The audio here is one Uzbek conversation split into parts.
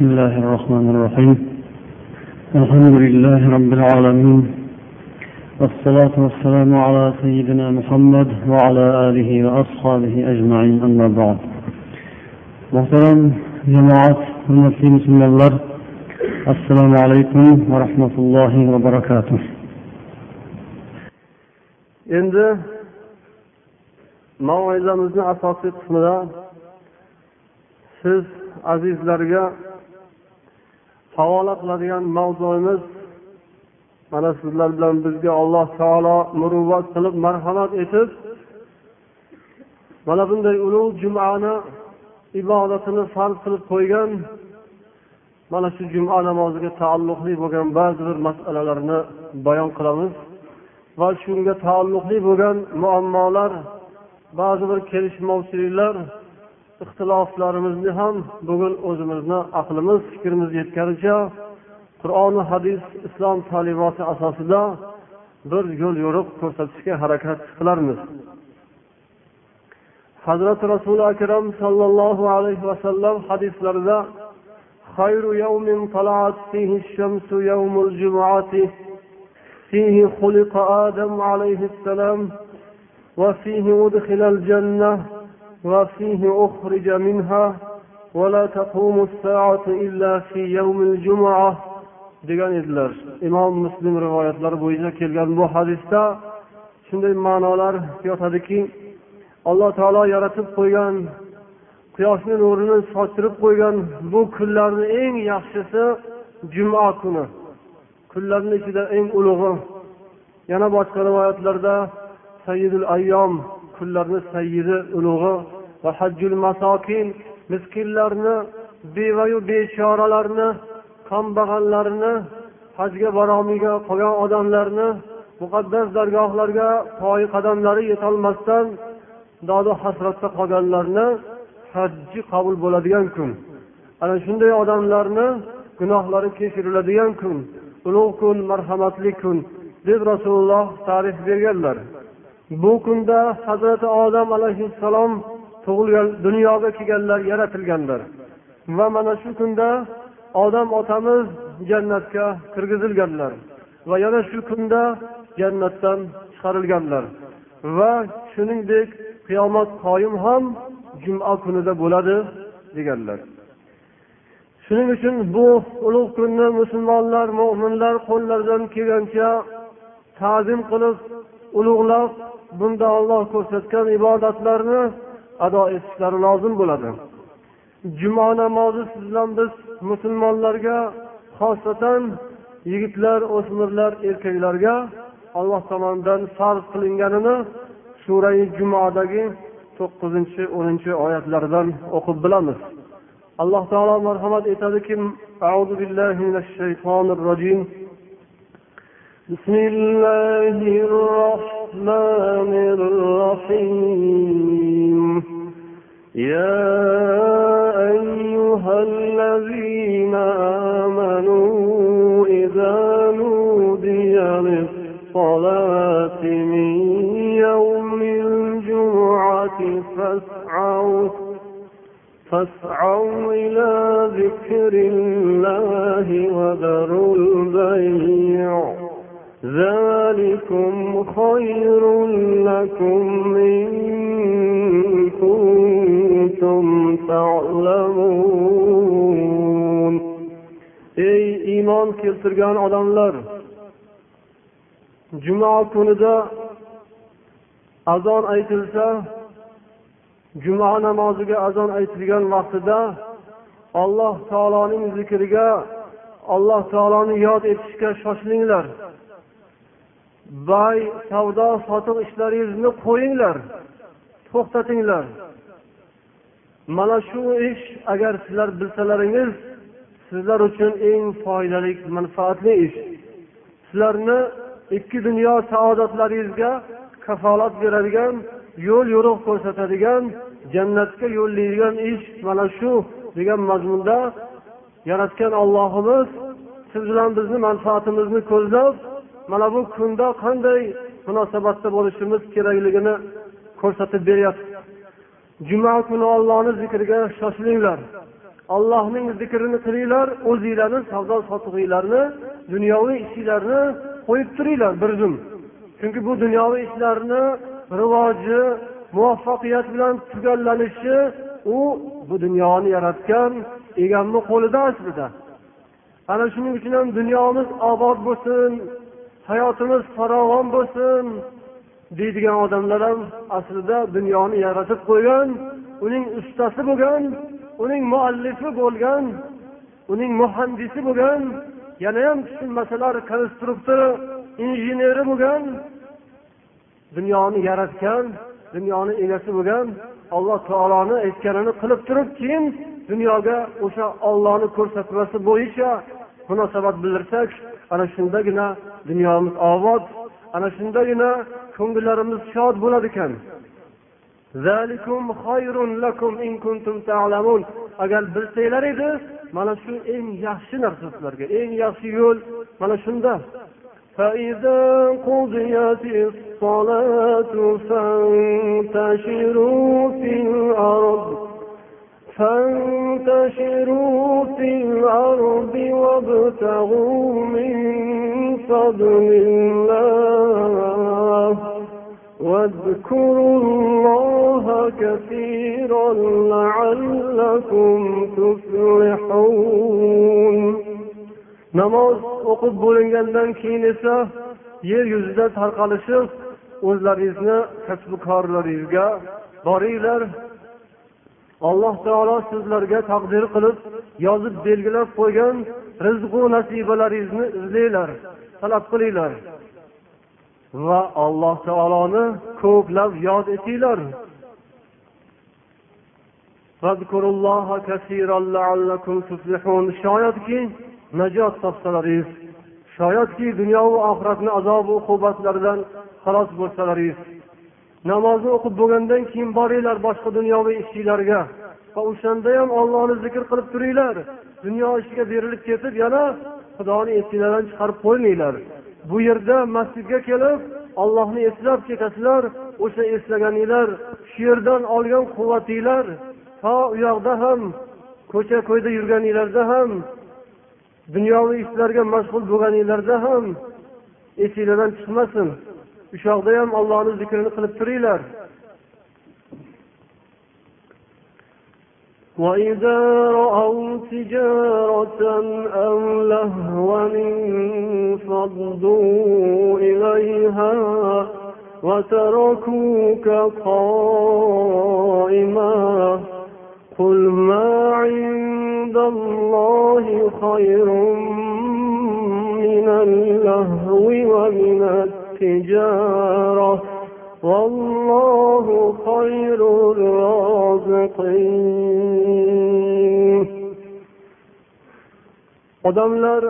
بسم الله الرحمن الرحيم. الحمد لله رب العالمين. والصلاة والسلام على سيدنا محمد وعلى آله وأصحابه أجمعين. أما بعد. محترم جماعة المسلمين بسم الله السلام عليكم ورحمة الله وبركاته. endi mavizamizni asosiy qismida siz azizlarga havola qiladigan mavzuimiz mana sizlar bilan bizga alloh taolo muruvvat qilib marhamat etib mana bunday ulug' jumani ibodatini farz qilib qo'ygan mana shu juma namoziga taalluqli bo'lgan ba'zi bir masalalarni bayon qilamiz. Va shunga taalluqli bo'lgan muammolar ba'zi bir kelishmovchiliklar ixtiloflarimizni ham bugun o'zimizni aqlimiz fikrimiz yetganicha qur'oni hadis islom ta'limoti asosida bir yo'l yo'riq ko'rsatishga harakat qilarmiz hazrati rasuli akram sollallohu alayhi vasallam hadislarida خير يوم طلعت فيه الشمس يوم الجمعة فيه خلق آدم عليه السلام وفيه أدخل الجنة وفيه أخرج منها ولا تقوم الساعة إلا في يوم الجمعة degan edilar imom muslim rivoyatlari bo'yicha kelgan bu hadisda shunday ma'nolar yotadiki alloh taolo yaratib qo'ygan quyoshni nurini sochirib qo'ygan bu kunlarni eng yaxshisi juma kuni kunlarni ichida eng ulug'i yana boshqa rivoyatlarda sayyidul ayyom kunlarni sayyidi ulug'i va hajjul masokin miskinlarni bevayu bechoralarni kambag'allarni hajga borolmagan qolgan odamlarni muqaddas dargohlarga poyi qadamlari yetolmasdan dodu hasratda qolganlarni hajji qabul bo'ladigan kun. Ana shunday odamlarni gunohlari kechiriladigan kun ulug' kun marhamatli kun deb rasululloh ta'rif berganlar. Bu kunda hazrati odam alayhissalom tug'ilgan dunyoga kelganlar yaratilganlar. Va mana shu kunda odam otamiz jannatga kirgizilganlar va yana shu kunda jannatdan chiqarilganlar. Va shuningdek qiyomat qoyim ham juma kunida bo'ladi deganlar. Shuning uchun bu ulug' kunni musulmonlar mo'minlar qo'llaridan kelgancha ta'zim qilib ulug'lab bunda olloh ko'rsatgan ibodatlarni ado etishlari lozim bo'ladi. Juma namozi siz bilan biz musulmonlarga xosatan yigitlar o'smirlar erkaklarga alloh tomonidan farz qilinganini surai jumodagi to'qqizinchi o'ninchi oyatlaridan o'qib bilamiz. Alloh taolo marhamat etadiki بسم الله الرحمن الرحيم. يا أيها الذين آمنوا إذا نودي للصلاة من يوم الجمعة فاسعوا فاسعوا إلى ذكر الله وذروا البيع. ذلكم خير لكم إن كنتم تعلمون ey iymon keltirgan odamlar juma kunida azon aytilsa juma namoziga azon aytilgan vaqtida alloh taoloning zikriga alloh taoloni yod etishga shoshilinglar Boy savdo sotiq ishlaringizni qo'yinglar to'xtatinglar. Mana shu ish agar sizlar bilsalaringiz sizlar uchun eng foydali manfaatli ish. Sizlarni ikki dunyo saodatlaringizga kafolat beradigan yo'l yo'riq ko'rsatadigan jannatga yo'llaydigan ish mana shu degan mazmunda yaratgan ollohimiz siz bilan bizni manfaatimizni ko'zlab mana bu kunda qanday munosabatda bo'lishimiz kerakligini ko'rsatib beryapti. Juma kuni ollohni zikriga shoshilinglar. Allohning zikrini qilinglar o'zinglarni savdo sotig'inglarni dunyoviy ishinglarni qo'yib turinglar bir zum. Chunki bu dunyoviy ishlarni rivoji muvaffaqiyat bilan tugallanishi u bu dunyoni yaratgan egamni qo'lida aslida. Ana shuning uchun ham dunyomiz obod bo'lsin hayotimiz farovon bo'lsin deydigan odamlar ham aslida dunyoni yaratib qo'ygan uning ustasi bo'lgan uning muallifi bo'lgan uning muhandisi bo'lgan yanayam tushunmasalar konstruktori injeneri bo'lgan dunyoni yaratgan dunyoni egasi bo'lgan alloh taoloni aytganini qilib turib keyin dunyoga o'sha ollohni ko'rsatmasi bo'yicha munosabat bildirsak ana shundagina dunyomiz obod ana shundagina ko'ngillarimiz shod bo'lar ekan agar bilsanglar edi mana shu eng yaxshi narsa sizlarga eng yaxshi yo'l mana shunda فإذا قضيت الصلاة فانتشروا في الأرض فانتشروا في الأرض وابتغوا من فضل الله واذكروا الله كثيرا لعلكم تفلحون. نماز وقد بولن جلدن كينسا يير يزدد هرقالشف وزلاريزنا كتبكار لاريزجا باريلر alloh taolo sizlarga taqdir qilib yozib belgilab qo'ygan rizqu nasibalaringizni izlanglar talab qilinglar. Va alloh taoloni ko'plab yod etinglar. Shoyatki najot topsalaringiz shoyatki dunyo va oxiratni azob uqubatlaridan xalos bo'lsalaringiz. Namozni o'qib bo'lgandan keyin boringlar boshqa dunyoviy ishinglarga va o'shanda ham ollohni zikr qilib turinglar. Dunyo ishiga berilib ketib yana xudoni esinglardan chiqarib qo'ymanglar. Bu yerda masjidga kelib ollohni eslab ketasizlar o'sha eslaganinglar shu yerdan olgan quvvatinglar to u yoqda ham ko'cha ko'yda yurganinglarda ham dunyoviy ishlarga mashg'ul bo'lganinglarda ham esinglardan chiqmasin. O'sha yoqda ham ollohni zikrini qilib turinglar. وإذا رأوا تجارة أو لهوا انفضوا إليها وتركوك قائما قل ما عند الله خير من اللهو ومن التجارة والله خير الرازقين odamlar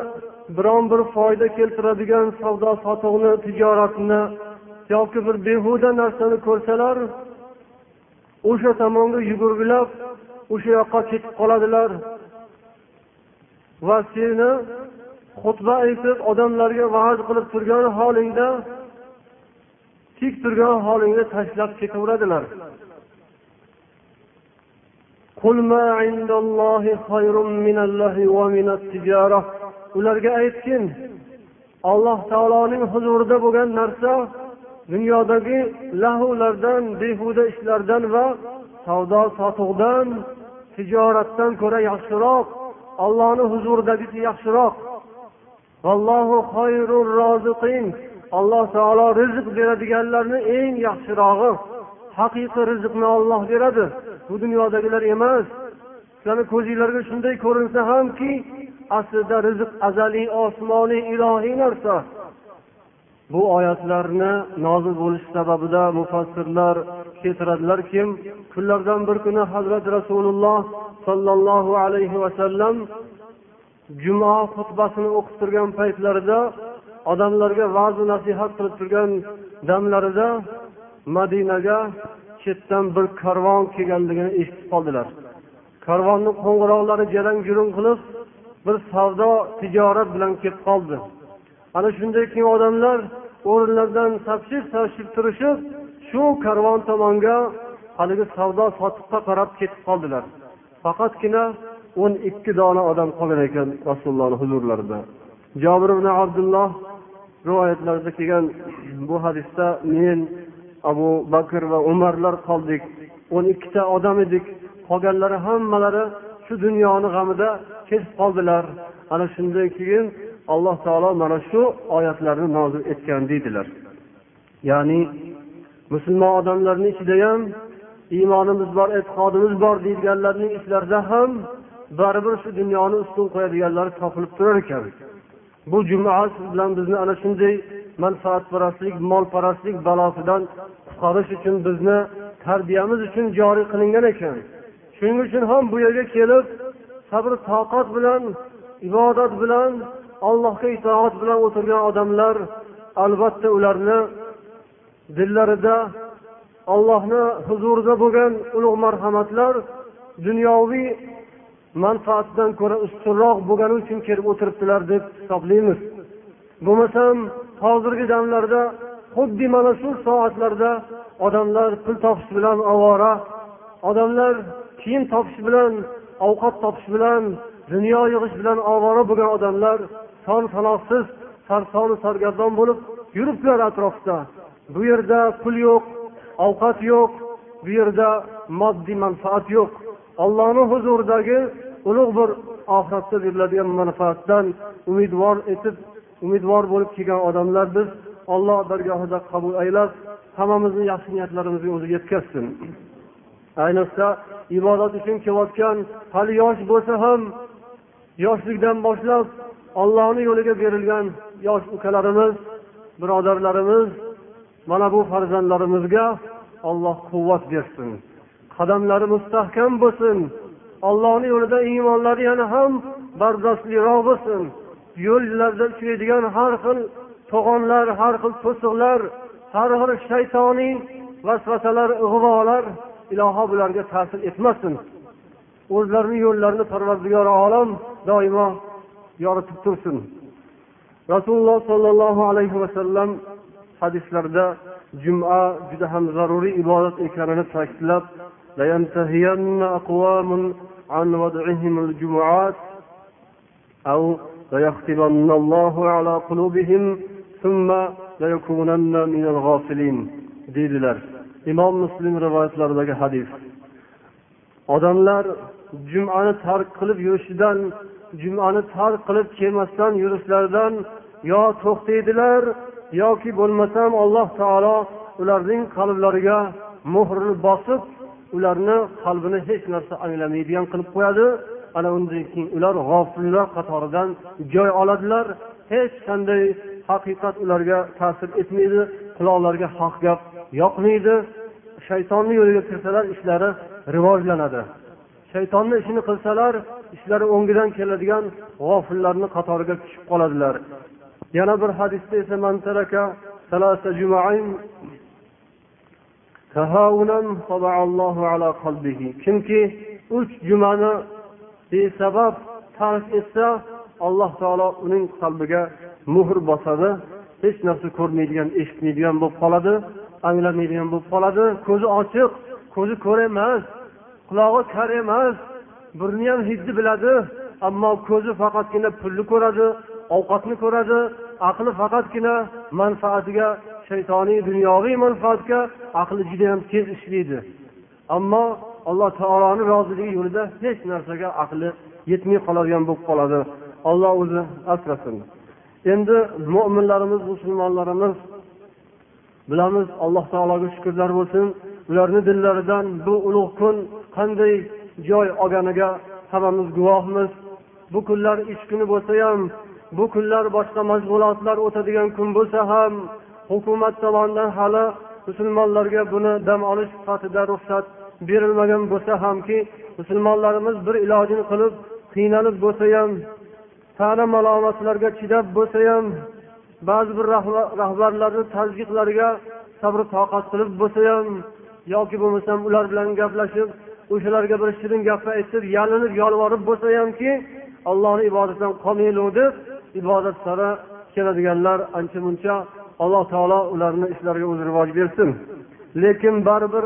biron bir foyda keltiradigan savdo sotiqni tijoratni yoki bir behuda narsani ko'rsalar o'sha tomonga yugurgilab o'sha yoqqa ketib qoladilar va seni xutba aytib odamlarga va'z qilib turgan holingda tik turgan holingda tashlab ketaveradilar. Ularga aytgin alloh taoloning huzurida bo'lgan narsa dunyodagi lahulardan behuda ishlardan va savdo sotiqdan tijoratdan ko'ra yaxshiroq ollohni huzuridagisi yaxshiroq. Vallohu roziqin. Alloh taolo rizq beradiganlarni eng yaxshirog'i haqiqiy rizqni olloh beradi. Bu dunyodagilar emas. Sizlarni ko'zinglarga shunday ko'rinsa hamki aslida rizq azaliy osmoniy ilohiy narsa. Bu oyatlarni nozil bo'lishi sababida mufassirlar keltiradilarki kunlardan bir kuni hazrati rasululloh sollallohu alayhi vasallam juma xutbasini o'qib turgan paytlarida odamlarga va'zu nasihat qilib turgan damlarida madinaga chetdan bir karvon kelganligini eshitib qoldilar. Karvonni qo'ng'iroqlari jarang jurung qilib bir savdo tijorat bilan kelib qoldi. Ana shundan keyin odamlar o'rinlaridan sapchib sapchib turishib shu karvon tomonga haligi savdo sotiqqa qarab ketib qoldilar. Faqatgina o'n ikki dona odam qolgan ekan rasulullohni huzurlarida. Jobir ibn abdulloh rivoyatlarda kelgan bu hadisda men abu bakr va umarlar qoldik. O'n ikkita odam edik. Qolganlari hammalari shu dunyoni g'amida ketib qoldilar. Ana shundan keyin alloh taolo mana shu oyatlarni nozil etgan deydilar. Ya'ni musulmon odamlarni ichida ham iymonimiz bor e'tiqodimiz bor deydiganlarning ichlarida ham baribir shu dunyoni ustun qo'yadiganlar topilib turar ekan. Bu juma bilan bizni ana shunday manfaatparastlik molparastlik balosidan qutqarish uchun bizni tarbiyamiz uchun joriy qilingan ekan. Shuning uchun ham bu yerga kelib sabr toqat bilan ibodat bilan allohga itoat bilan o'tirgan odamlar albatta ularni dillarida allohni huzurida bo'lgan ulug' marhamatlar dunyoviy manfaatdan ko'ra ustunroq bo'lgani uchun kelib o'tiribdilar deb hisoblaymiz bo'lmasam hozirgi damlarda xuddi mana shu soatlarda odamlar pul topish bilan ovora odamlar kiyim topish bilan ovqat topish bilan dunyo yig'ish bilan ovora bo'lgan odamlar son sanoqsiz sarsonu sargardon bo'lib yuribdilar atrofda. Bu yerda pul yo'q ovqat yo'q bu yerda moddiy manfaat yo'q. Ollohni huzuridagi ulug' bir oxiratda beriladigan manfaatdan umidvor etib umidvor bo'lib kelgan odamlar biz olloh dargohida qabul aylab hammamizni yaxshi niyatlarimizga o'zi yetkazsin. Ayniqsa ibodat uchun kelayotgan hali yosh bo'lsa ham yoshlikdan boshlab ollohni yo'liga berilgan yosh ukalarimiz birodarlarimiz mana bu farzandlarimizga olloh quvvat bersin. Qadamlari mustahkam bo'lsin. Ollohni yo'lida iymonlari yana ham bardostliroq bo'lsin. Yo'llarda uchraydigan har xil to'g'onlar har xil to'siqlar har xil shaytoniy vasvasalar ig'volar iloho bularga ta'sir etmasin. O'zlarini yo'llarini parvardigori olam doimo yoritib tursin. Rasululloh sollallohu alayhi vasallam hadislarda juma juda ham zaruriy ibodat ekanini ta'kidlab عن وضعهم الجمعات أو ليختمن الله على قلوبهم ثم ليكونن من الغافلين deydilar imom muslim rivoyatlaridagi hadis odamlar jumani tark qilib yurishidan jumani tark qilib kelmasdan yurishlaridan yo to'xtaydilar yoki bo'lmasam alloh taolo ularning qalblariga muhrni bosib ularni qalbini hech narsa anglamaydigan qilib qo'yadi. Ana undan keyin ular g'ofillar qatoridan joy oladilar. Hech qanday haqiqat ularga ta'sir etmaydi quloqlariga haq gap yoqmaydi. Shaytonni yo'liga kirsalar ishlari rivojlanadi. Shaytonni ishini qilsalar ishlari o'ngidan keladigan g'ofillarni qatoriga tushib qoladilar. Yana bir hadisda esa kimki uch jumani besabab tark etsa alloh taolo uning qalbiga muhr bosadi. Hech narsa ko'rmaydigan eshitmaydigan bo'lib qoladi anglamaydigan bo'lib qoladi. Ko'zi ochiq ko'zi ko'r emas qulog'i kar emas burni ham hidni biladi ammo ko'zi faqatgina pulni ko'radi ovqatni ko'radi aqli faqatgina manfaatiga shaytoniy dunyoviy manfaatga aqli judayam tez ishlaydi. Ammo alloh taoloni roziligi yo'lida hech narsaga aqli yetmay qoladigan bo'lib qoladi. Olloh o'zi asrasin. Endi mo'minlarimiz musulmonlarimiz bilamiz alloh taologa shukurlar bo'lsin. Ularni dillaridan bu ulug' kun qanday joy olganiga hammamiz guvohmiz. Bu kunlar ish kuni bo'lsa ham bu kunlar boshqa mashg'ulotlar o'tadigan kun bo'lsa ham hukumat tomonidan hali musulmonlarga buni dam olish sifatida ruxsat berilmagan bo'lsa hamki musulmonlarimiz bir ilojini qilib qiynalib bo'lsa ham ta'na malomatlarga chidab bo'lsa ham ba'zi bir rahbarlarni tazyiqlariga sabr toqat qilib bo'lsa ham yoki bo'lmasam ular bilan gaplashib o'shalarga bir shirin gapni aytib yalinib yolvorib bo'lsa hamki allohni ibodatidan qolmaylik deb ibodat sari keladiganlar ancha muncha alloh taolo ularni ishlariga o'zi rivoj bersin. Lekin baribir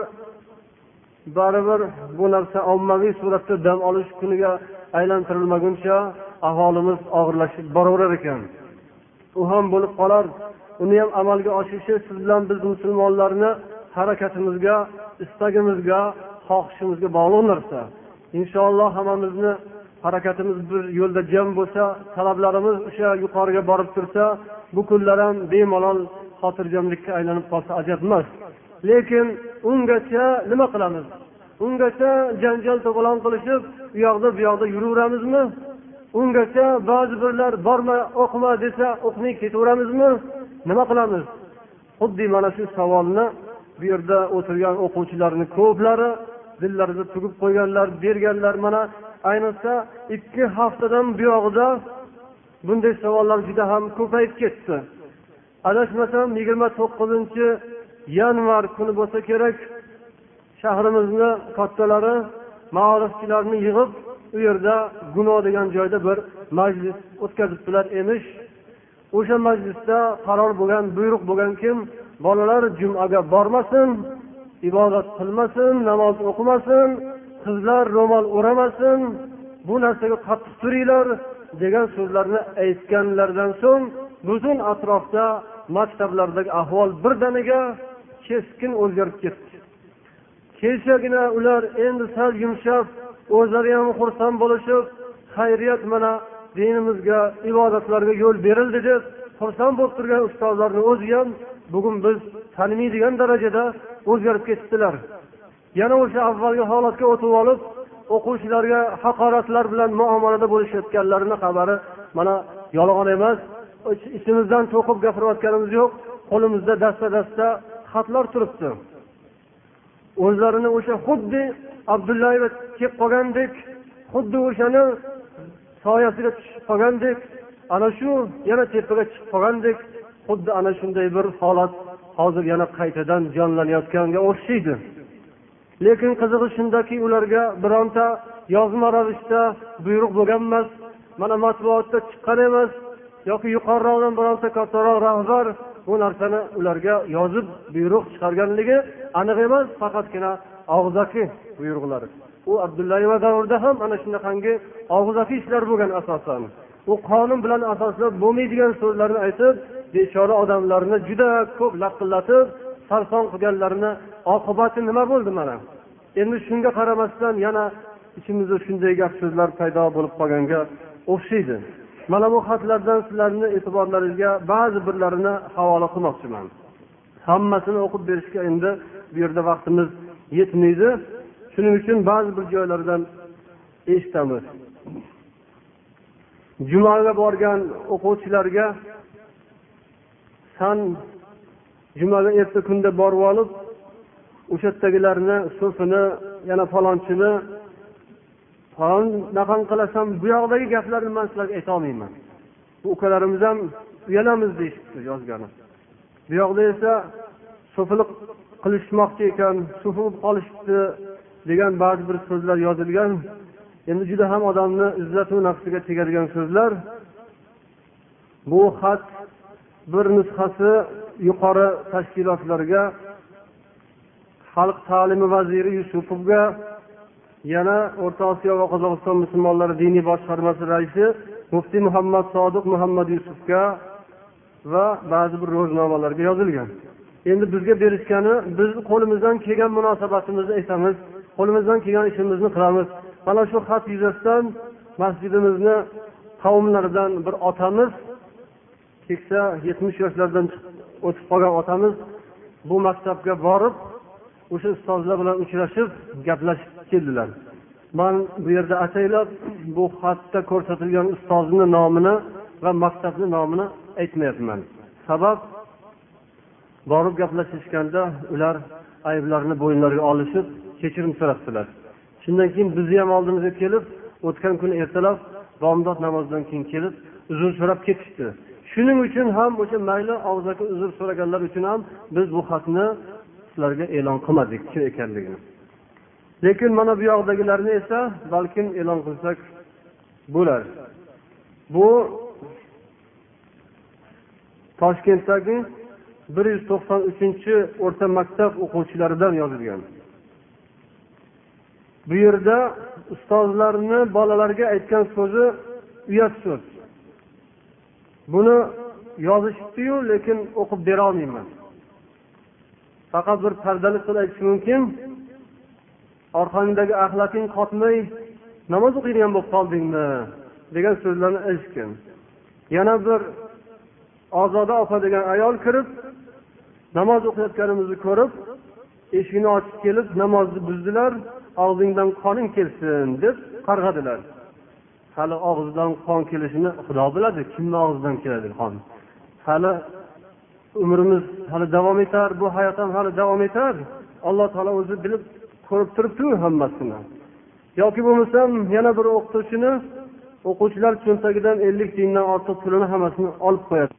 baribir bu narsa ommaviy suratda dam olish kuniga aylantirilmaguncha ahvolimiz og'irlashib boraverar ekan. U ham bo'lib qolar. Uni ham amalga oshirishi siz bilan biz musulmonlarni harakatimizga istagimizga xohishimizga bog'liq narsa. Inshaalloh hammamizni harakatimiz bir yo'lda jam bo'lsa talablarimiz o'sha yuqoriga borib tursa bu kunlar ham bemalol xotirjamlikka aylanib qolsa ajab emas. Lekin ungacha nima qilamiz? Ungacha janjal to'polon qilishib u yoqda bu yoqda yuraveramizmi? Ungacha ba'zi birlar borma o'qima desa o'qimay ketaveramizmi? Nima qilamiz? Xuddi mana shu savolni bu yerda o'tirgan o'quvchilarni ko'plari dillarida tugib qo'yganlar berganlar mana ayniqsa ikki haftadan buyog'ida bunday savollar juda ham ko'payib ketdi. Adashmasam yigirma to'qqizinchi yanvar kuni bo'lsa kerak shahrimizni kattalari maorifchilarni yig'ib u yerda guno degan joyda bir majlis o'tkazibdilar emish. O'sha majlisda qaror bo'lgan buyruq bo'lgankim bolalar jumaga bormasin ibodat qilmasin namoz o'qimasin qizlar ro'mol o'ramasin bu narsaga qattiq turinglar. Degan so'zlarni aytganlaridan so'ng butun atrofda maktablardagi ahvol birdaniga keskin o'zgarib ketdi. Kechagina ular endi sal yumshab o'zlari ham xursand bo'lishib xayriyat mana dinimizga ibodatlarga yo'l berildi deb xursand bo'lib turgan ustozlarni o'zi ham bugun biz tanimaydigan darajada o'zgarib ketibdilar. Yana o'sha avvalgi holatga o'tib olib o'quvchilarga haqoratlar bilan muomalada bo'lishayotganlarini xabari mana yolg'on emas. Ichimizdan to'qib gapirayotganimiz yo'q. Qo'limizda dasta dasta xatlar turibdi. O'zlarini o'sha xuddi abdullayeva kelib qolgandek xuddi o'shani soyasiga tushib qolgandek ana shu yana tepaga chiqib qolgandek xuddi ana shunday bir holat hozir yana qaytadan jonlanayotganga o'xshaydi. Lekin qizig'i shundaki ularga bironta yozma ravishda buyruq bo'lgan emas mana matbuotda chiqqan emas yoki yuqoriroqdan bironta kattaroq rahbar bu narsani ularga yozib buyruq chiqarganligi aniq emas faqatgina og'zaki buyruqlar u abdullayeva davrida ham ana shunaqangi og'zaki ishlar bo'lgan asosan. U qonun bilan asoslab bo'lmaydigan so'zlarni aytib bechora odamlarni juda ko'p laqillatib sarson qilganlarini oqibati nima bo'ldi mana? Endi shunga qaramasdan yana ichimizda shunday gap so'zlar paydo bo'lib qolganga o'xshaydi. Mana bu xatlardan sizlarni e'tiborlaringizga ba'zi birlarini havola qilmoqchiman. Hammasini o'qib berishga endi bu yerda vaqtimiz yetmaydi. Shuning uchun ba'zi bir joylardan eshitamiz. Jumaga borgan o'quvchilarga san jumaga erta kunda borib olib o'sha yerdagilarni so'fini yana falonchini falon bunaqangi qilasan bu yoqdagi gaplarni man sizlarga aytolmayman. Bu ukalarimiz ham uyalamiz deyishibdi yozgani bu yoqda esa so'filik qilishmoqchi ekan sufi bo'lib qolishibdi degan ba'zi bir so'zlar yozilgan. Endi juda ham odamni izzatu nafsiga tegadigan so'zlar. Bu xat bir nusxasi yuqori tashkilotlarga xalq ta'limi vaziri yusupovga yana o'rta osiyo va qozog'iston musulmonlari diniy boshqarmasi raisi muftiy muhammad sodiq muhammad yusufga va ba'zi bir ro'znomalarga yozilgan. Endi bizga berishgani biz qo'limizdan kelgan munosabatimizni aytamiz qo'limizdan kelgan ishimizni qilamiz. Mana shu xat yuzasidan masjidimizni qavmlaridan bir otamiz keksa yetmish yoshlardan o'tib qolgan otamiz bu maktabga borib o'sha ustozlar bilan uchrashib gaplashib keldilar. Man bu yerda ataylab bu xatda ko'rsatilgan ustozni nomini va maktabni nomini aytmayapman. Sabab borib gaplashishganda ular ayblarini bo'yinlariga olishib kechirim so'rabdilar shundan keyin bizni ham oldimizga kelib o'tgan kuni ertalab bomdod namozidan keyin kelib uzr so'rab ketishdi. Shuning uchun ham o'sha mayli og'zaki uzr so'raganlar uchun ham biz bu xatni sizlarga e'lon qilmadik kim ekanligini. Lekin mana bu yoqdagilarni esa balkim e'lon qilsak bo'lar. Bu toshkentdagi bir yuz to'qson uchinchi o'rta maktab o'quvchilaridan yozilgan. Bu yerda ustozlarni bolalarga aytgan so'zi uyat so'z. Buni yozishibdiyu lekin o'qib berolmayman faqat bir pardali qilib aytish mumkin orqangdagi axlating qotmay namoz o'qiydigan bo'lib qoldingmi degan so'zlarni aytishgan yana bir ozoda opa degan ayol kirib namoz o'qiyotganimizni ko'rib eshikni ochib kelib namozni buzdilar og'zingdan qoning kelsin deb qarg'adilar. Hali og'zidan qon kelishini xudo biladi kimni og'zidan keladi qon? Hali umrimiz hali davom etar bu hayot ham hali davom etar. Alloh taolo o'zi bilib ko'rib turibdiku hammasini. Yoki bo'lmasam yana bir o'qituvchini o'quvchilar cho'ntagidan ellik tiyindan ortiq pulini hammasini olib qo'yadi.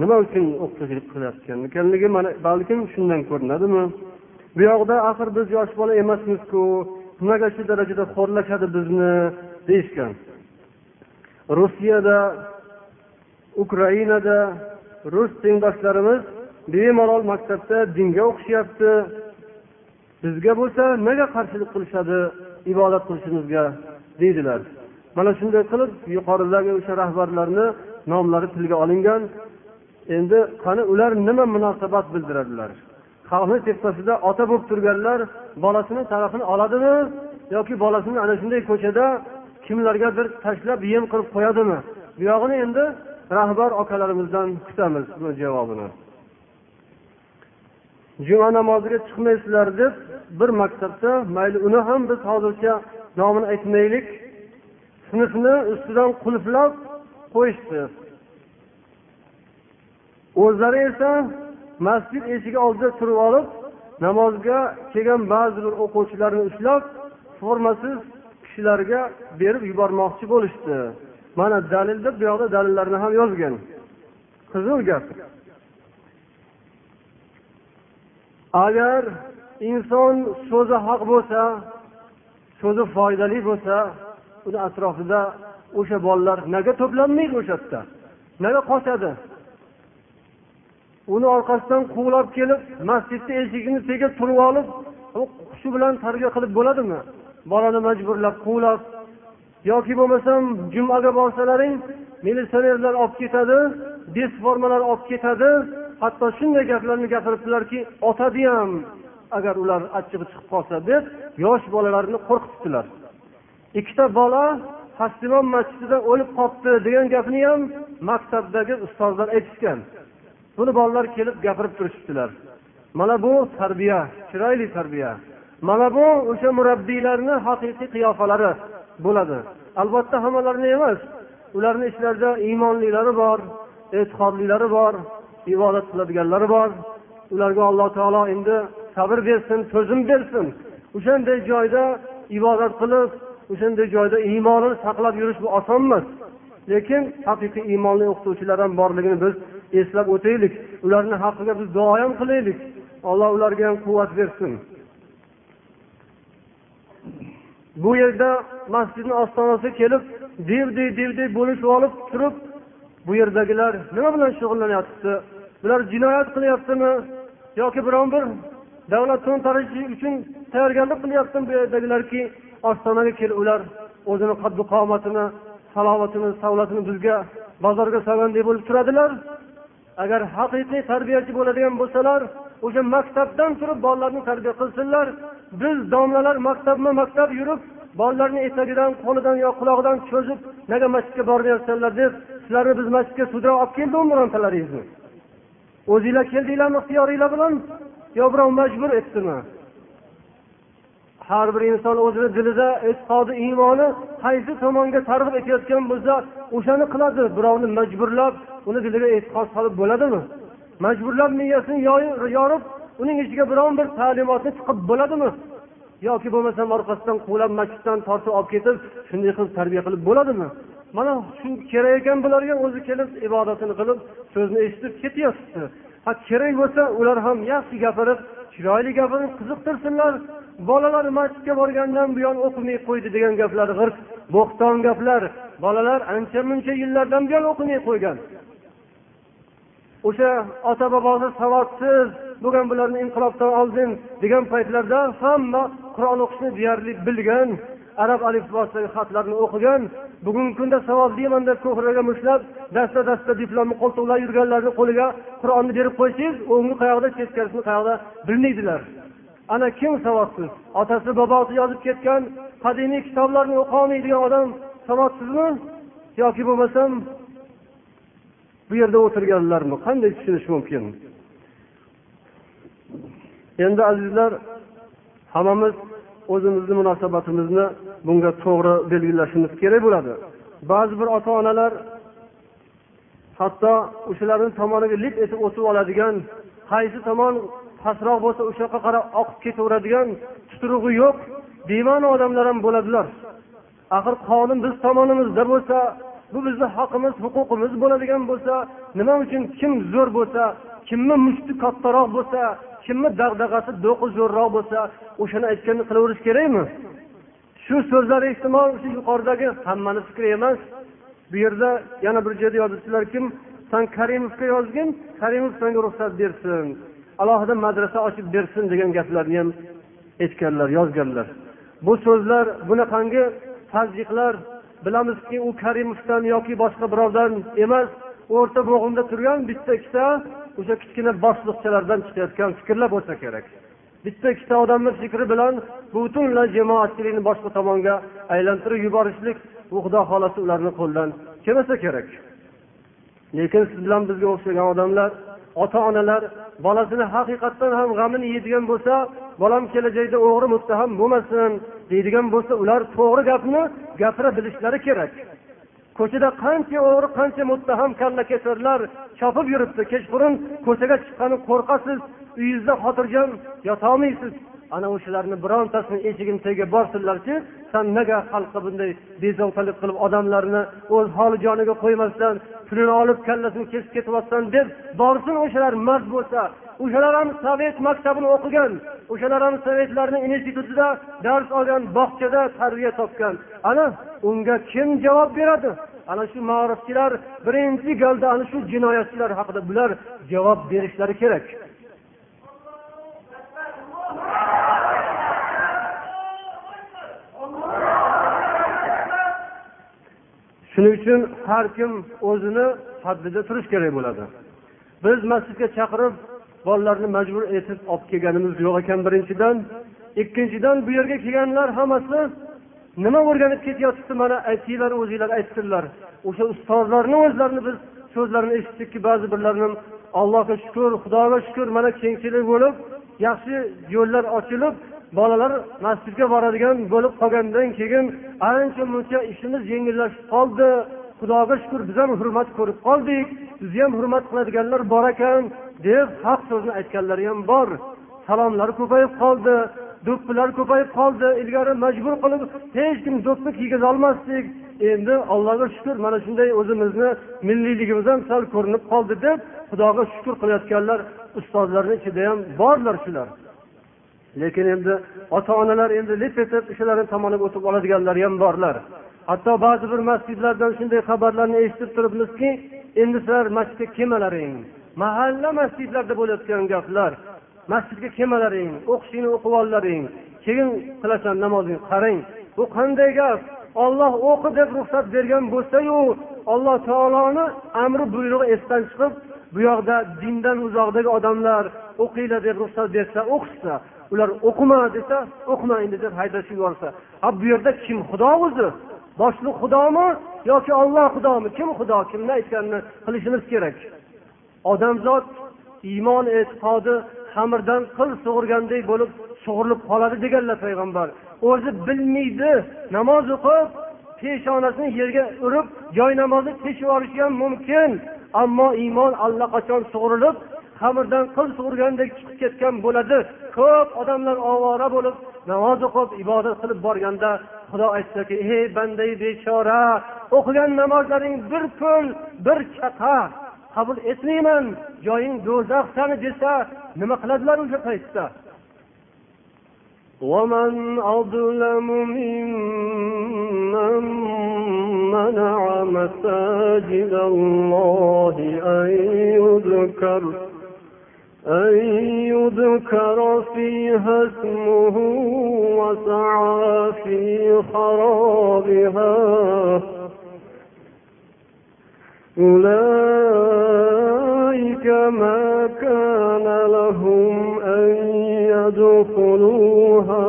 Nima uchun o'qituvchilik qilayotgan ekanligi mana balkim shundan ko'rinadimi? Bu yoqda axir biz yosh bola emasmizku nimaga shu darajada xo'rlashadi bizni deyishgan. Rossiyada ukrainada rus tengdoshlarimiz bemalol maktabda dinga o'qishyapti bizga bo'lsa nega qarshilik qilishadi ibodat qilishimizga deydilar. Mana shunday qilib yuqoridagi o'sha rahbarlarni nomlari tilga olingan. Endi qani ular nima munosabat bildiradilar? Xalqni tepasida ota bo'lib turganlar bolasini tarafini oladimi yoki bolasini ana shunday ko'chada kimlargadir tashlab yem qilib qo'yadimi? Bu yog'ini endi rahbar akalarimizdan kutamiz bu javobini. Juma namoziga chiqmaysizlar deb bir maktabda mayli uni ham biz hozircha nomini aytmaylik. Sinfni ustidan qulflab qo'yishdi. O'zlari esa masjid eshigi oldida turib olib namozga kelgan ba'zi bir o'quvchilarni ushlab formasiz kishilarga berib yubormoqchi bo'lishdi. Mana dalil deb bu yoqda dalillarni ham yozgan. Qiziq gap. Agar inson so'zi haq bo'lsa so'zi foydali bo'lsa uni atrofida o'sha bolalar nega to'planmaydi o'sha yerda? Nega qochadi? Uni orqasidan quvlab kelib masjidni eshigini tegib turib olib shu bilan tarbiya qilib bo'ladimi? Bolani majburlab quvlab yoki bo'lmasam jumaga borsalaring militsionerlar olib ketadi besformalar olib ketadi. Hatto shunday gaplarni gapiribdilarki otadi ham agar ular achchig'i chiqib qolsa deb yosh bolalarni qo'rqitibdilar. Ikkita bola hassimon masjidida o'lib qolibdi degan gapni ham maktabdagi ustozlar aytishgan. Buni bolalar kelib gapirib turishibdilar. Mana bu tarbiya chiroyli tarbiya. Mana bu o'sha murabbiylarni haqiqiy qiyofalari. Bo'ladi. Albatta hammalarini emas. Ularni ichlarida iymonlilari bor e'tiqodlilari bor ibodat qiladiganlari bor. Ularga alloh taolo endi sabr bersin to'zim bersin. O'shanday joyda ibodat qilib o'shanday joyda iymonini saqlab yurish bu oson emas. Lekin haqiqiy iymonli o'qituvchilar ham borligini biz eslab o'taylik. Ularni haqqiga biz duo ham qilaylik. Alloh ularga ham quvvat bersin. Bu yerda masjidni ostonasiga kelib devdek devdek bo'lishib olib turib bu yerdagilar nima bilan shug'ullanyapti? Bular jinoyat qilyaptimi? Yoki biron bir davlat to'ntarishi uchun tayyorgarlik qilyaptimi bu yerdagilarki? Ostonaga kelib ular o'zini qaddi qomatini salovatini savlatini bizga bozorga solgandek bo'lib turadilar. Agar haqiqiy tarbiyachi bo'ladigan bo'lsalar o'sha maktabdan turib bolalarni tarbiya qilsinlar. Biz domlalar maktabma maktab yurib bolalarni etagidan qo'lidan yo qulog'idan cho'zib nega masjidga bormayapsanlar deb sizlarni biz masjidga sudrab olib keldimi birontalaringizni o'zinglar keldinglarmi ixtiyoringlar bilan. Yo birov majbur etdimi? Har bir inson o'zini dilida e'tiqodi iymoni qaysi tomonga targ'ib etayotgan bo'lsa o'shani qiladi. Birovni majburlab uni diliga e'tiqod solib bo'ladimi? Majburlab miyasini yorib uning ichiga biron bir ta'limotni tiqib bo'ladimi? Yoki bo'lmasam orqasidan quvlab masjiddan tortib olib ketib shunday qilib tarbiya qilib bo'ladimi? Mana shu kerak ekan bularga o'zi kelib ibodatini qilib so'zni eshitib ketyapti. Ha kerak bo'lsa ular ham yaxshi gapirib chiroyli gapirib qiziqtirsinlar. Bolalar masjidga borgandan buyon o'qimay qo'ydi degan gaplar g'irt bo'xton gaplar. Bolalar ancha muncha yillardan buyon o'qimay qo'ygan. O'sha ota bobosi savodsiz bo'lgan bularni inqilobdan oldin degan paytlarda hamma qur'on o'qishni deyarli bilgan arab alifbosidagi xatlarni o'qigan bugungi kunda savob deyman deb ko'kragiga mushlab dasta dasta diplomni qo'ltiqlab yurganlarni qo'liga qur'onni berib qo'ysangiz o'ngi qayoqda teskarisini qayoqda bilmaydilar. Ana kim savodsiz? Otasi bobosi yozib ketgan qadimiy kitoblarni o'qiolmaydigan odam savodsizmi yoki bo'lmasam bu yerda o'tirganlarmi qanday tushunish mumkin? Endi azizlar hammamiz o'zimizni munosabatimizni bunga to'g'ri belgilashimiz kerak bo'ladi. Ba'zi bir ota onalar hatto o'shalarni tomoniga lip etib o'tib oladigan qaysi tomon pastroq bo'lsa o'sha yoqqa qarab oqib ketaveradigan tuturug'i yo'q bema'ni odamlar ham bo'ladilar. Axir qonun biz tomonimizda bo'lsa bu bizni haqqimiz huquqimiz bo'ladigan bo'lsa nima uchun kim zo'r bo'lsa kimni mushti kattaroq bo'lsa kimni dag'dag'asi do'qi zo'rroq bo'lsa o'shani aytganini qilaverish kerakmi? Shu so'zlar ehtimol shu yuqoridagi hammani fikri emas. Bu yerda yana bir joyda yozibdilar kim? San karimovga yozgin karimov senga ruxsat bersin. Alohida madrasa ochib bersin degan gaplarni ham aytganlar yozganlar. Bu so'zlar bunaqangi tazyiqlar bilamizki u karimovdan yoki boshqa birovdan emas o'rta bo'g'inda turgan bitta ikkita o'sha kichkina boshliqchalardan chiqayotgan fikrlar bo'lsa kerak. Bitta ikkita odamni fikri bilan butunlay jamoatchilikni boshqa tomonga aylantirib yuborishlik bu xudo xohlasa ularni qo'lidan kelmasa kerak. Lekin siz bilan bizga o'xshagan odamlar ota onalar bolasini haqiqatdan ham g'amini yeydigan bo'lsa bolam kelajakda o'g'ri muttaham bo'lmasin deydigan bo'lsa ular to'g'ri gapni gapira bilishlari kerak. Ko'chada qancha o'g'ri qancha muttaham kalla kesarlar chopib yuribdi. Kechqurun ko'chaga chiqqani qo'rqasiz uyingizda xotirjam yotolmaysiz. Ana o'shalarni birontasini eshigini tagiga borsinlarchi? San nega xalqqa bunday bezovtalik qilib odamlarni o'z holi joniga qo'ymasdan pulini olib kallasini kesib ketyapsan deb borsin o'shalar mard bo'lsa. O'shalar ham sovet maktabini o'qigan o'shalar ham sovetlarni institutida dars olgan bog'chada tarbiya topgan. Ana unga kim javob beradi? Ana shu ma'rifchilar birinchi galda ana shu jinoyatchilar haqida bular javob berishlari kerak. Shuning uchun har kim o'zini haddida turish kerak bo'ladi. Biz masjidga chaqirib bolalarni majbur etib olib kelganimiz yo'q ekan birinchidan. Ikkinchidan bu yerga kelganlar hammasi nima o'rganib ketyotibdi mana aytinglar o'zinglar aytsinlar. O'sha ustozlarni o'zlarini biz so'zlarini eshitdikki ba'zi birlarini allohga shukur xudoga shukur mana kengchilik bo'lib yaxshi yo'llar ochilib bolalar masjidga boradigan bo'lib qolgandan keyin ancha muncha ishimiz yengillashib qoldi. Xudoga shukur biz ham hurmat ko'rib qoldik. Bizni ham hurmat qiladiganlar bor ekan. Deb haq so'zni aytganlari ham bor. Salomlar ko'payib qoldi do'ppilar ko'payib qoldi ilgari majbur qilib hech kim do'ppi kiygizolmasdik endi allohga shukur mana shunday o'zimizni milliyligimiz ham sal ko'rinib qoldi deb xudoga shukur qilayotganlar ustozlarni ichida ham borlar shular. Lekin endi ota onalar endi lip etib o'shalarni tomoniga o'tib oladiganlar ham borlar. Hatto ba'zi bir masjidlardan shunday xabarlarni eshitib turibmizki endi sizlar masjidga kelmalaring. Mahalla masjidlarda bo'layotgan gaplar. Masjidga kelmalaring o'qishingni o'qib ollaring. Keyin qilasan namozingni qarang. Bu qanday gap? Olloh o'qi deb ruxsat bergan bo'lsayu alloh taoloni amri buyrug'i esdan chiqib bu yoqda dindan uzoqdagi odamlar o'qinglar deb ruxsat bersa o'qishsa ular o'qima desa o'qimaydi deb haydashib yuborsa ha bu yerda kim xudo o'zi? Boshliq xudomi yoki olloh xudomi? Kim xudo? Kimni aytganini qilishimiz kerak. Odamzod iymon e'tiqodi xamirdan qil sug'urganday bo'lib sug'urilib qoladi deganlar payg'ambar. O'zi bilmaydi namoz o'qib peshonasini yerga urib joy namozni teshib yuborishi ham mumkin. Ammo iymon allaqachon sug'urilib xamirdan qil sug'urgandek chiqib ketgan bo'ladi. Ko'p odamlar ovora bo'lib namoz o'qib ibodat qilib borganda xudo aytdiki ey banday bechora o'qigan namozlaring bir pul bir chaqa qabul etmayman joying do'zax sani desa nima qiladilar o'sha paytda ومن أظلم ممن منع مساجد الله أن يذكر أن يذكر فيها اسمه وسعى في خرابها. أولئك ما كان لهم أن يدخلوها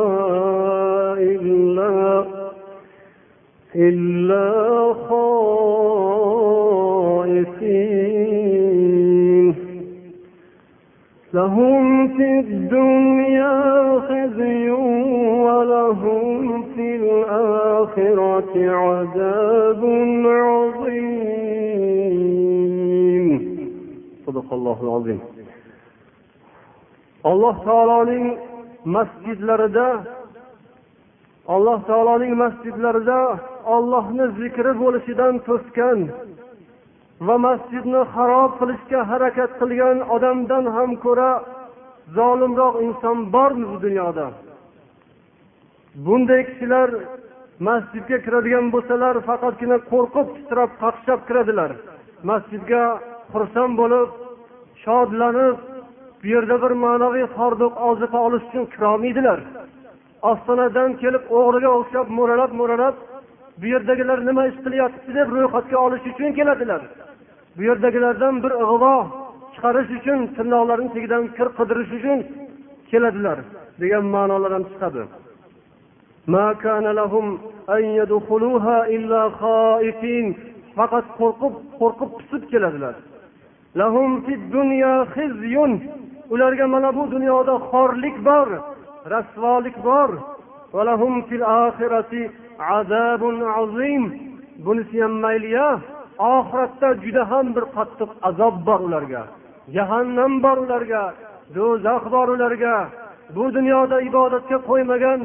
إلا إلا خائفين. لهم في الدنيا خزي ولهم في الآخرة عذاب عظيم. Alloh taoloning masjidlarida alloh taoloning masjidlarida ollohni zikri bo'lishidan to'sgan va masjidni harob qilishga harakat qilgan odamdan ham ko'ra zolimroq inson bormi bu dunyoda? Bunday kishilar masjidga kiradigan bo'lsalar faqatgina qo'rqib titrab qaqshab kiradilar. Masjidga xursand bo'lib shodlanib bu yerda bir ma'naviy hordiq oziqa olish uchun kirolmaydilar. Ostonadan kelib o'g'riga o'xshab mo'ralab mo'ralab bu yerdagilar nima ish qilyapti deb ro'yxatga olish uchun keladilar. Bu yerdagilardan bir ig'vo chiqarish uchun tirnoqlarini tagidan kir qidirish uchun keladilar degan ma'nolar ham chiqadi. Faqat qo'rqib qo'rqib pisib keladilar. Ularga mana bu dunyoda xorlik bor rasvolik bor. Bunisi ham mayli ya oxiratda juda ham bir qattiq azob bor ularga. Jahannam bor ularga do'zax bor ularga. Bu dunyoda ibodatga qo'ymagan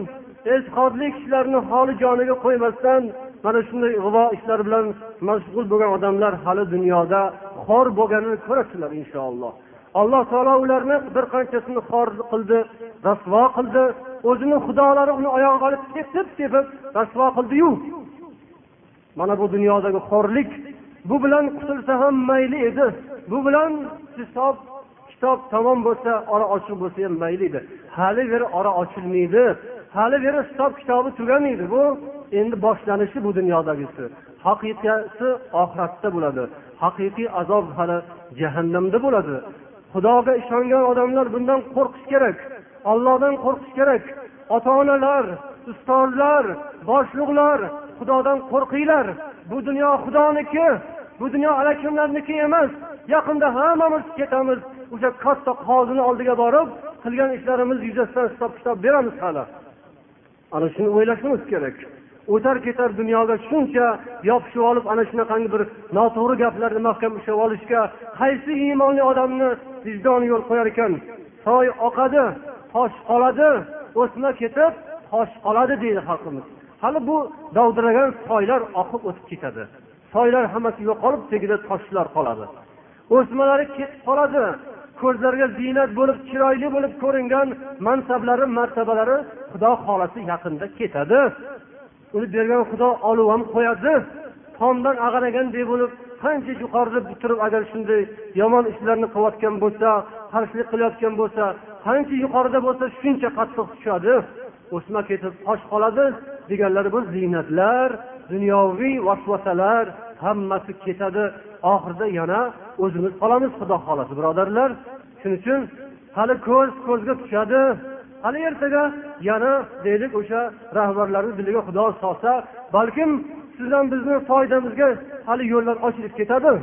e'tiqodli kishilarni holi joniga qo'ymasdan mana shunday ig'vo ishlar bilan mashg'ul bo'lgan odamlar hali dunyoda xor bo'lganini ko'rasizlar inshaalloh. Alloh taolo ularni bir qanchasini xor qildi rasvo qildi o'zini xudolari uni oyog'iga olib tepib tepib rasvo qildiyu. Mana bu dunyodagi xo'rlik bu bilan qutulsa ham mayli edi. Bu bilan hisob kitob tamom bo'lsa ora ochiq bo'lsa ham mayli edi. Hali beri ora ochilmaydi. Hali beri hisob kitobi tugamaydi. Bu endi boshlanishi bu dunyodagisi. Haqiqasi oxiratda bo'ladi. Haqiqiy azob hali jahannamda bo'ladi. Xudoga ishongan odamlar bundan qo'rqish kerak ollohdan qo'rqish kerak. Ota onalar ustozlar boshliqlar xudodan qo'rqinglar. Bu dunyo xudoniki bu dunyo allakimlarniki emas. Yaqinda hammamiz ketamiz o'sha katta qozini oldiga borib qilgan ishlarimiz yuzasidan hisob kitob beramiz hali. Ana shuni o'ylashimiz kerak. O'tar ketar dunyoga shuncha yopishib olib ana shunaqangi bir noto'g'ri gaplarni mahkam ushlab olishga qaysi iymonli odamni vijdoni yo'l qo'yar ekan? Soy oqadi tosh qoladi o'sma ketib tosh qoladi deydi xalqimiz. Hali bu dovdiragan soylar oqib o'tib ketadi. Soylar hammasi yo'qolib tagida toshlar qoladi. O'smalari ketib qoladi. Ko'zlarga ziynat bo'lib chiroyli bo'lib ko'ringan mansablari martabalari xudo xohlasa yaqinda ketadi. Uni bergan xudo olib ham qo'yadi. Tomdan ag'anagandek bo'lib qancha yuqorida turib agar shunday yomon ishlarni qilayotgan bo'lsa qarshilik qilayotgan bo'lsa qancha yuqorida bo'lsa shuncha qattiq tushadi. O'sma ketib tosh qoladi deganlari bu ziynatlar dunyoviy vasvasalar hammasi ketadi. Oxirida yana o'zimiz qolamiz xudo xohlasa birodarlar. Shuning uchun hali ko'z ko'zga tushadi. Hali ertaga yana deylik o'sha rahbarlarni diliga xudo solsa balkim sizdan bizni foydamizga hali yo'llar ochilib ketadi.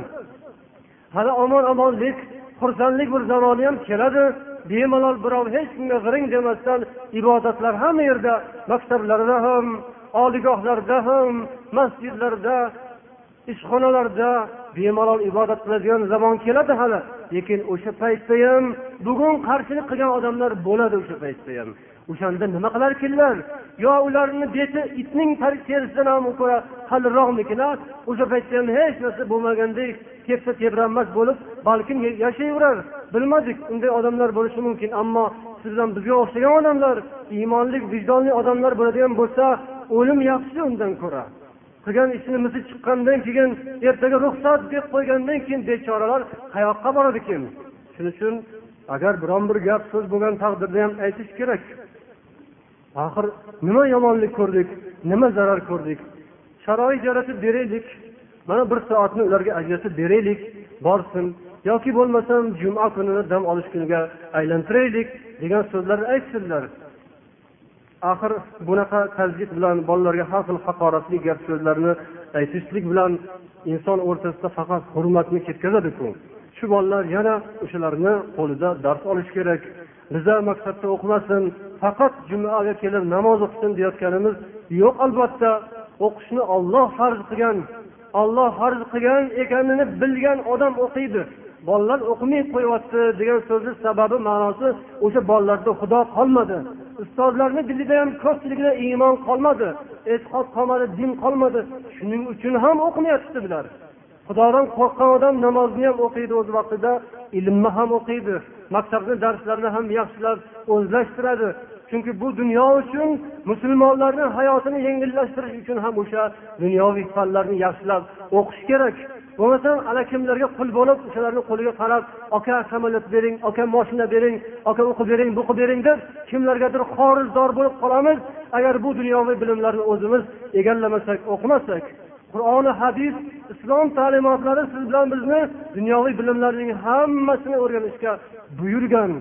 Hali omon omonlik xursandlik bir zamoni ham keladi. Bemalol birov hech kimga g'iring demasdan ibodatlar hamma yerda maktablarda ham oliygohlarda ham masjidlarda ishxonalarda bemalol ibodat qiladigan zamon keladi hali. Lekin o'sha paytda ham bugun qarshilik qilgan odamlar bo'ladi o'sha paytda ham. O'shanda nima qilarkinlar yo ularni beti itning terisidan ham ko'ra qalinroqmikinlar o'sha paytda ham hech narsa bo'lmagandek tepsa tebranmas bo'lib balkim yashayverar. Bilmadik unday odamlar bo'lishi mumkin ammo siz bilan bizga o'xshagan odamlar iymonli vijdonli odamlar bo'ladigan bo'lsa o'lim yaxshi undan ko'ra. Qilgan ishini misi chiqqandan keyin ertaga ruxsat deb qo'ygandan keyin bechoralar qayoqqa boradi ekan shuning uchun agar biron bir gap so'z bo'lgan taqdirda ham aytish kerak. Axir nima yomonlik ko'rdik nima zarar ko'rdik? Sharoit yaratib beraylik mana bir soatni ularga ajratib beraylik borsin. Yoki bo'lmasam juma kunini dam olish kuniga aylantiraylik degan so'zlarni aytsinlar. Axir bunaqa tazdid bilan bolalarga har xil haqoratli gap so'zlarni aytishlik bilan inson o'rtasida faqat hurmatni ketkazadiku. Shu bolalar yana o'shalarni qo'lida dars olish kerak. Biza maktabda o'qimasin faqat jumaga kelib namoz o'qisin deyotganimiz yo'q albatta. O'qishni olloh farz qilgan olloh farz qilgan ekanini bilgan odam o'qiydi. Bolalar o'qimay qo'yyapti degan so'zni sababi ma'nosi o'sha bolalarda xudo qolmadi. Ustozlarni dilida ham ko'pchiligida iymon qolmadi e'tiqod qolmadi din qolmadi. Shuning uchun ham o'qimayapti bular. Xudodan qo'rqqan odam namozni ham o'qiydi o'z vaqtida ilmni ham o'qiydi maktabni darslarini ham yaxshilab o'zlashtiradi. Chunki bu dunyo uchun musulmonlarni hayotini yengillashtirish uchun ham o'sha dunyoviy fanlarni yaxshilab o'qish kerak. Bo'lmasam ana kimlarga qul bo'lib o'shalarni qo'liga qarab aka samolyot bering aka moshina bering aka o'qib bering bu qilib bering deb kimlargadir qorizdor bo'lib qolamiz. Agar bu dunyoviy bilimlarni o'zimiz egallamasak o'qimasak qur'oni hadis islom ta'limotlari siz bilan bizni dunyoviy bilimlarning hammasini o'rganishga buyurgan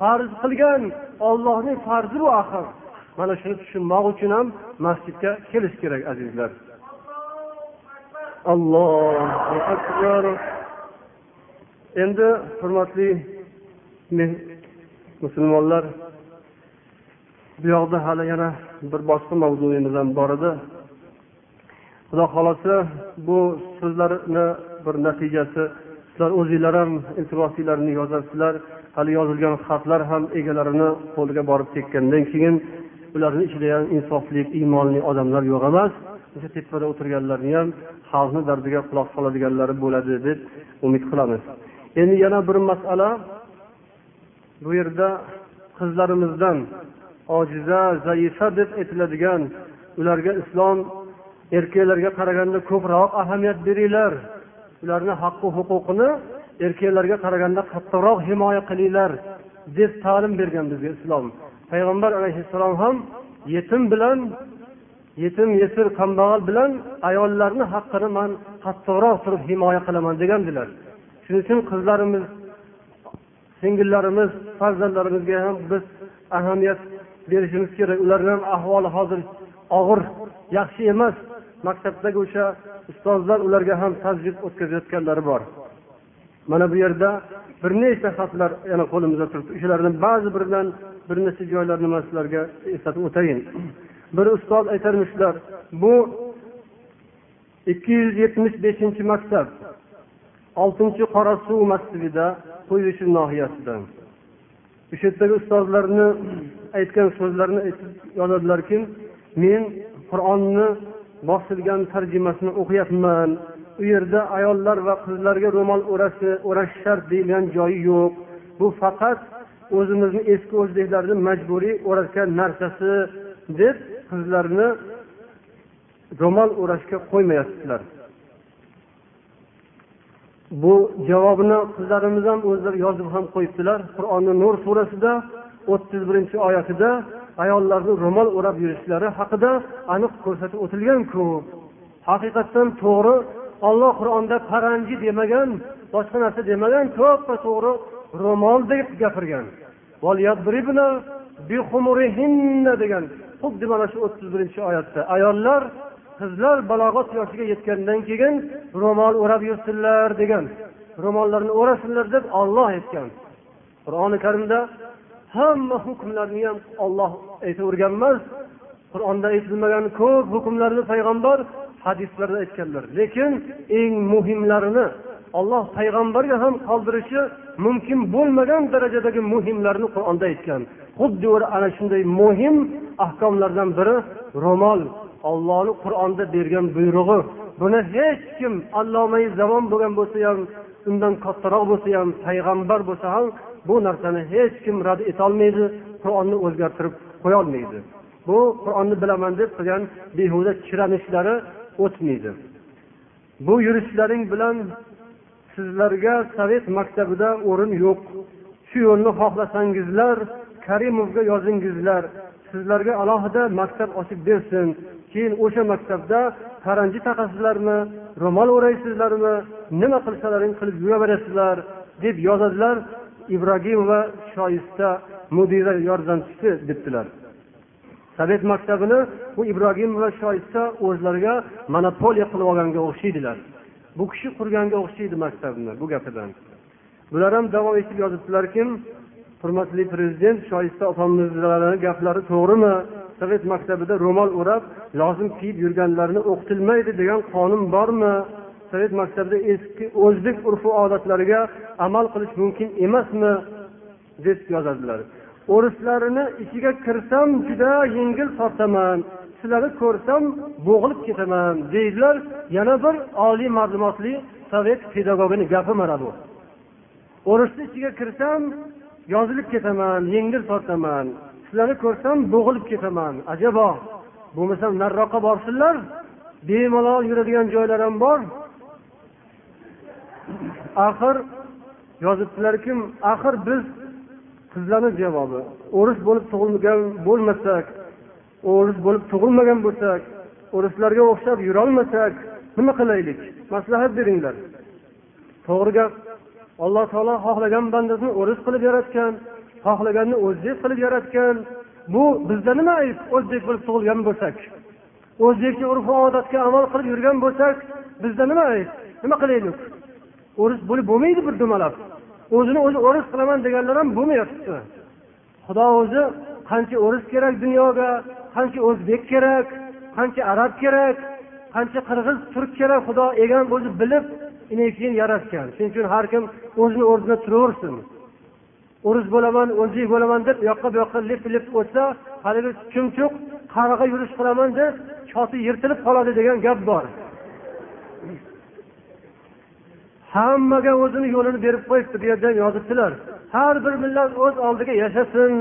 farz qilgan ollohning farzi bu axir. Mana shuni tushunmoq uchun ham masjidga kelish kerak azizlar. Allohu akbar. Endi hurmatli musulmonlar bu yoqda hali yana bir boshqa mavzuyimiz ham bor edi. Xudo xohlasa bu so'zlarni bir natijasi sizlar o'zinglar ham iltimosinglarni yozasizlar. Hali yozilgan xatlar ham egalarini qo'liga borib tekkandan keyin ularni ichida ham insofli iymonli odamlar yo'q emas. O'sha tepada o'tirganlarni ham xalqni dardiga quloq soladiganlari bo'ladi deb umid qilamiz. Endi yana bir masala. Bu yerda qizlarimizdan ojiza zaifa deb aytiladigan ularga islom erkaklarga qaraganda ko'proq ahamiyat beringlar. Ularni haqqi huquqini erkaklarga qaraganda qattiqroq himoya qilinglar deb ta'lim bergan bizga islom. Payg'ambar alayhissalom ham yetim bilan yetim yesir kambag'al bilan ayollarni haqqini man qattiqroq turib himoya qilaman degandilar. Shuning uchun qizlarimiz singillarimiz farzandlarimizga ham biz ahamiyat berishimiz kerak. Ularni ham ahvoli hozir og'ir yaxshi emas. Maktabdagi o'sha ustozlar ularga ham tajvid o'tkazayotganlari bor. Mana bu yerda bir nechta xatlar yana qo'limizda turibdi. O'shalardan ba'zi biridan bir necha joylarni man sizlarga eslatib o'tayin bir ustoz aytarmishlar bu ikki yuz yetmish beshinchi maktab oltinchi qorasuv masjidida qo'yishi nohiyasida o'sha yerdagi ustozlarni aytgan so'zlarini aytib yozadilarki men qur'onni bosilgan tarjimasini o'qiyapman. U yerda ayollar va qizlarga ro'mol o'rash shart deyilgan joyi yo'q. Bu faqat o'zimizni eski o'zbeklarni majburiy o'ratgan narsasi deb qizlarni ro'mol o'rashga qo'ymayapsizlar. Bu javobini qizlarimiz ham o'zlari yozib ham qo'yibdilar. Qur'onni nur surasida o'ttiz birinchi oyatida ayollarni ro'mol o'rab yurishlari haqida aniq ko'rsatib o'tilganku haqiqatdan to'g'ri olloh qur'onda paranji demagan boshqa narsa demagan to'ppa to'g'ri ro'mol deb gapirgan. Degan xuddi mana shu o'ttiz birinchi oyatda. Ayollar qizlar balog'at yoshiga yetgandan keyin ro'mol o'rab yursinlar degan. Ro'mollarni o'rasinlar deb olloh aytgan. Qur'oni karimda hamma hukmlarni ham olloh aytavergan emas qur'onda aytilmagan ko'p hukmlarni payg'ambar hadislarda aytganlar. Lekin eng muhimlarini olloh payg'ambarga ham qoldirishi mumkin bo'lmagan darajadagi muhimlarni qur'onda aytgan. Xuddi ana shunday muhim ahkomlardan biri ro'mol ollohni qur'onda bergan buyrug'i. Buni hech kim allomai zamon bo'lgan bo'lsa ham undan kattaroq bo'lsa ham payg'ambar bo'lsa ham bu narsani hech kim rad etolmaydi qur'onni o'zgartirib qo'yolmaydi. Bu qur'onni bilaman deb qilgan behuda chiranishlari o'tmaydi. Bu yurishlaring bilan sizlarga sovet maktabida o'rin yo'q. Shu yo'lni xohlasangizlar karimovga yozingizlar. Sizlarga alohida maktab ochib bersin. Keyin o'sha maktabda paranji taqasizlarmi ro'mol o'raysizlarmi nima qilsalaring qilib yuraverasizlar deb yozadilar ibragimova shoista mudira yordamchisi debdilar. Sovet maktabini bu ibrohimova shoista o'zlariga monopoliya qilib olganga o'xshaydilar. Bu kishi qurganga o'xshaydi maktabni bu gapidan. Bular ham davom etib yozibdilarki hurmatli prezident shoista opamizlarni gaplari to'g'rimi? Sovet maktabida ro'mol o'rab lozim kiyib yurganlarni o'qitilmaydi degan qonun bormi? Sovet maktabida eski o'zbek urfu odatlariga amal qilish mumkin emasmi? deb yozadilar. O'rislarini ichiga kirsam juda yengil tortaman. Sizlarni ko'rsam bo'g'ilib ketaman deydilar yana bir oliy ma'lumotli sovet pedagogini gapi mana bu. O'risni ichiga kirsam yozilib ketaman yengil tortaman. Sizlarni ko'rsam bo'g'ilib ketaman. Ajabo bo'lmasam nariroqqa borsinlar. Bemalol yuradigan joylar ham bor. Axir yozibdilarki axir biz qizlarni javobi. O'ris bo'lib tug'ilgan bo'lmasak o'ris bo'lib tug'ilmagan bo'lsak o'rislarga o'xshab yurolmasak nima qilaylik? Maslahat beringlar. To'g'ri gap alloh taolo xohlagan bandasini o'ris qilib yaratgan xohlaganni o'zbek qilib yaratgan. Bu bizda nima ayb? O'zbek bo'lib tug'ilgan bo'lsak. O'zbekcha urf odatga amal qilib yurgan bo'lsak bizda nima ayb? Nima qilaylik? O'ris bo'lib bo'lmaydi bir dumalab o'zini o'zi o'ris qilaman deganlar ham bo'lmayapti. Xudo o'zi qancha o'ris kerak dunyoga qancha o'zbek kerak qancha arab kerak qancha qirg'iz turk kerak xudo egan o'zi bilib keyin yaratgan. Shuning uchun har kim o'zini o'rnida turaversin. O'ris bo'laman o'zbek bo'laman deb u yoqqa bu yoqqa lip lip o'tsa haligi chumchuq qarg'a yurish qilaman deb choti yirtilib qoladi degan gap bor. Hammaga o'zini yo'lini berib qo'yibdi bu yerda yozibdilar. Har bir millat o'z oldiga yashasin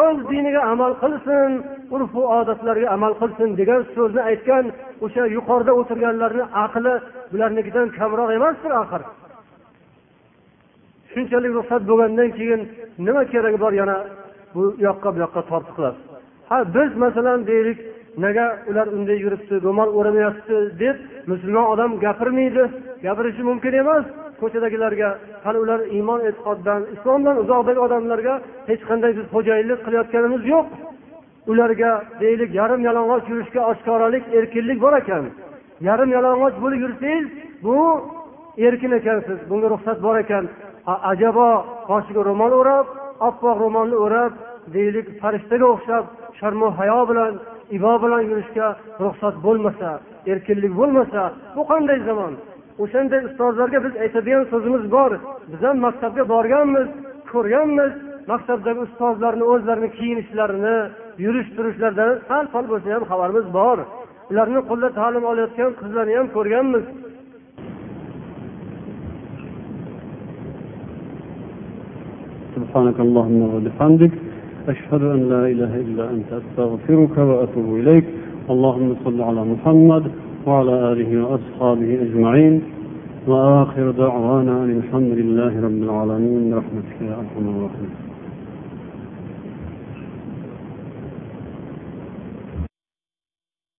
o'z diniga amal qilsin urfu odatlarga amal qilsin degan so'zni aytgan o'sha yuqorida o'tirganlarni aqli bularnikidan kamroq emasdir axir. Shunchalik ruxsat bo'lgandan keyin nima keragi bor yana bu yoqqa bu yoqqa tortiqlab? Ha biz masalan deylik nega ular unday yuribdi ro'mol o'ramayapti deb musulmon odam gapirmaydi. Gapirishi mumkin emas. Ko'chadagilarga hali ular iymon e'tiqoddan islomdan uzoqdagi odamlarga hech qanday biz xo'jayinlik qilayotganimiz yo'q. Ularga deylik yarim yalang'och yurishga oshkoralik erkinlik bor ekan. Yarim yalang'och bo'lib yursangiz bu erkin ekansiz bunga ruxsat bor ekan. Ajabo boshiga ro'mol o'rab oppoq ro'molni o'rab deylik farishtaga o'xshab sharmu hayo bilan ibo bilan yurishga ruxsat bo'lmasa erkinlik bo'lmasa bu qanday zamon? O'shanday ustozlarga biz aytadigan so'zimiz bor. Biz ham maktabga borganmiz ko'rganmiz. Maktabdagi ustozlarni o'zlarini kiyinishlarini yurish turishlaridan sal pal bo'lsa ham xabarimiz bor. Ularni qo'lda ta'lim olayotgan qizlarni ham ko'rganmiz. سبحانك اللهم وبحمدك أشهد أن لا إله إلا أنت أستغفرك وأتوب إليك اللهم صل على محمد وعلى آله وأصحابه أجمعين وآخر دعوانا أن الحمد لله رب العالمين برحمتك يا أرحم الراحمين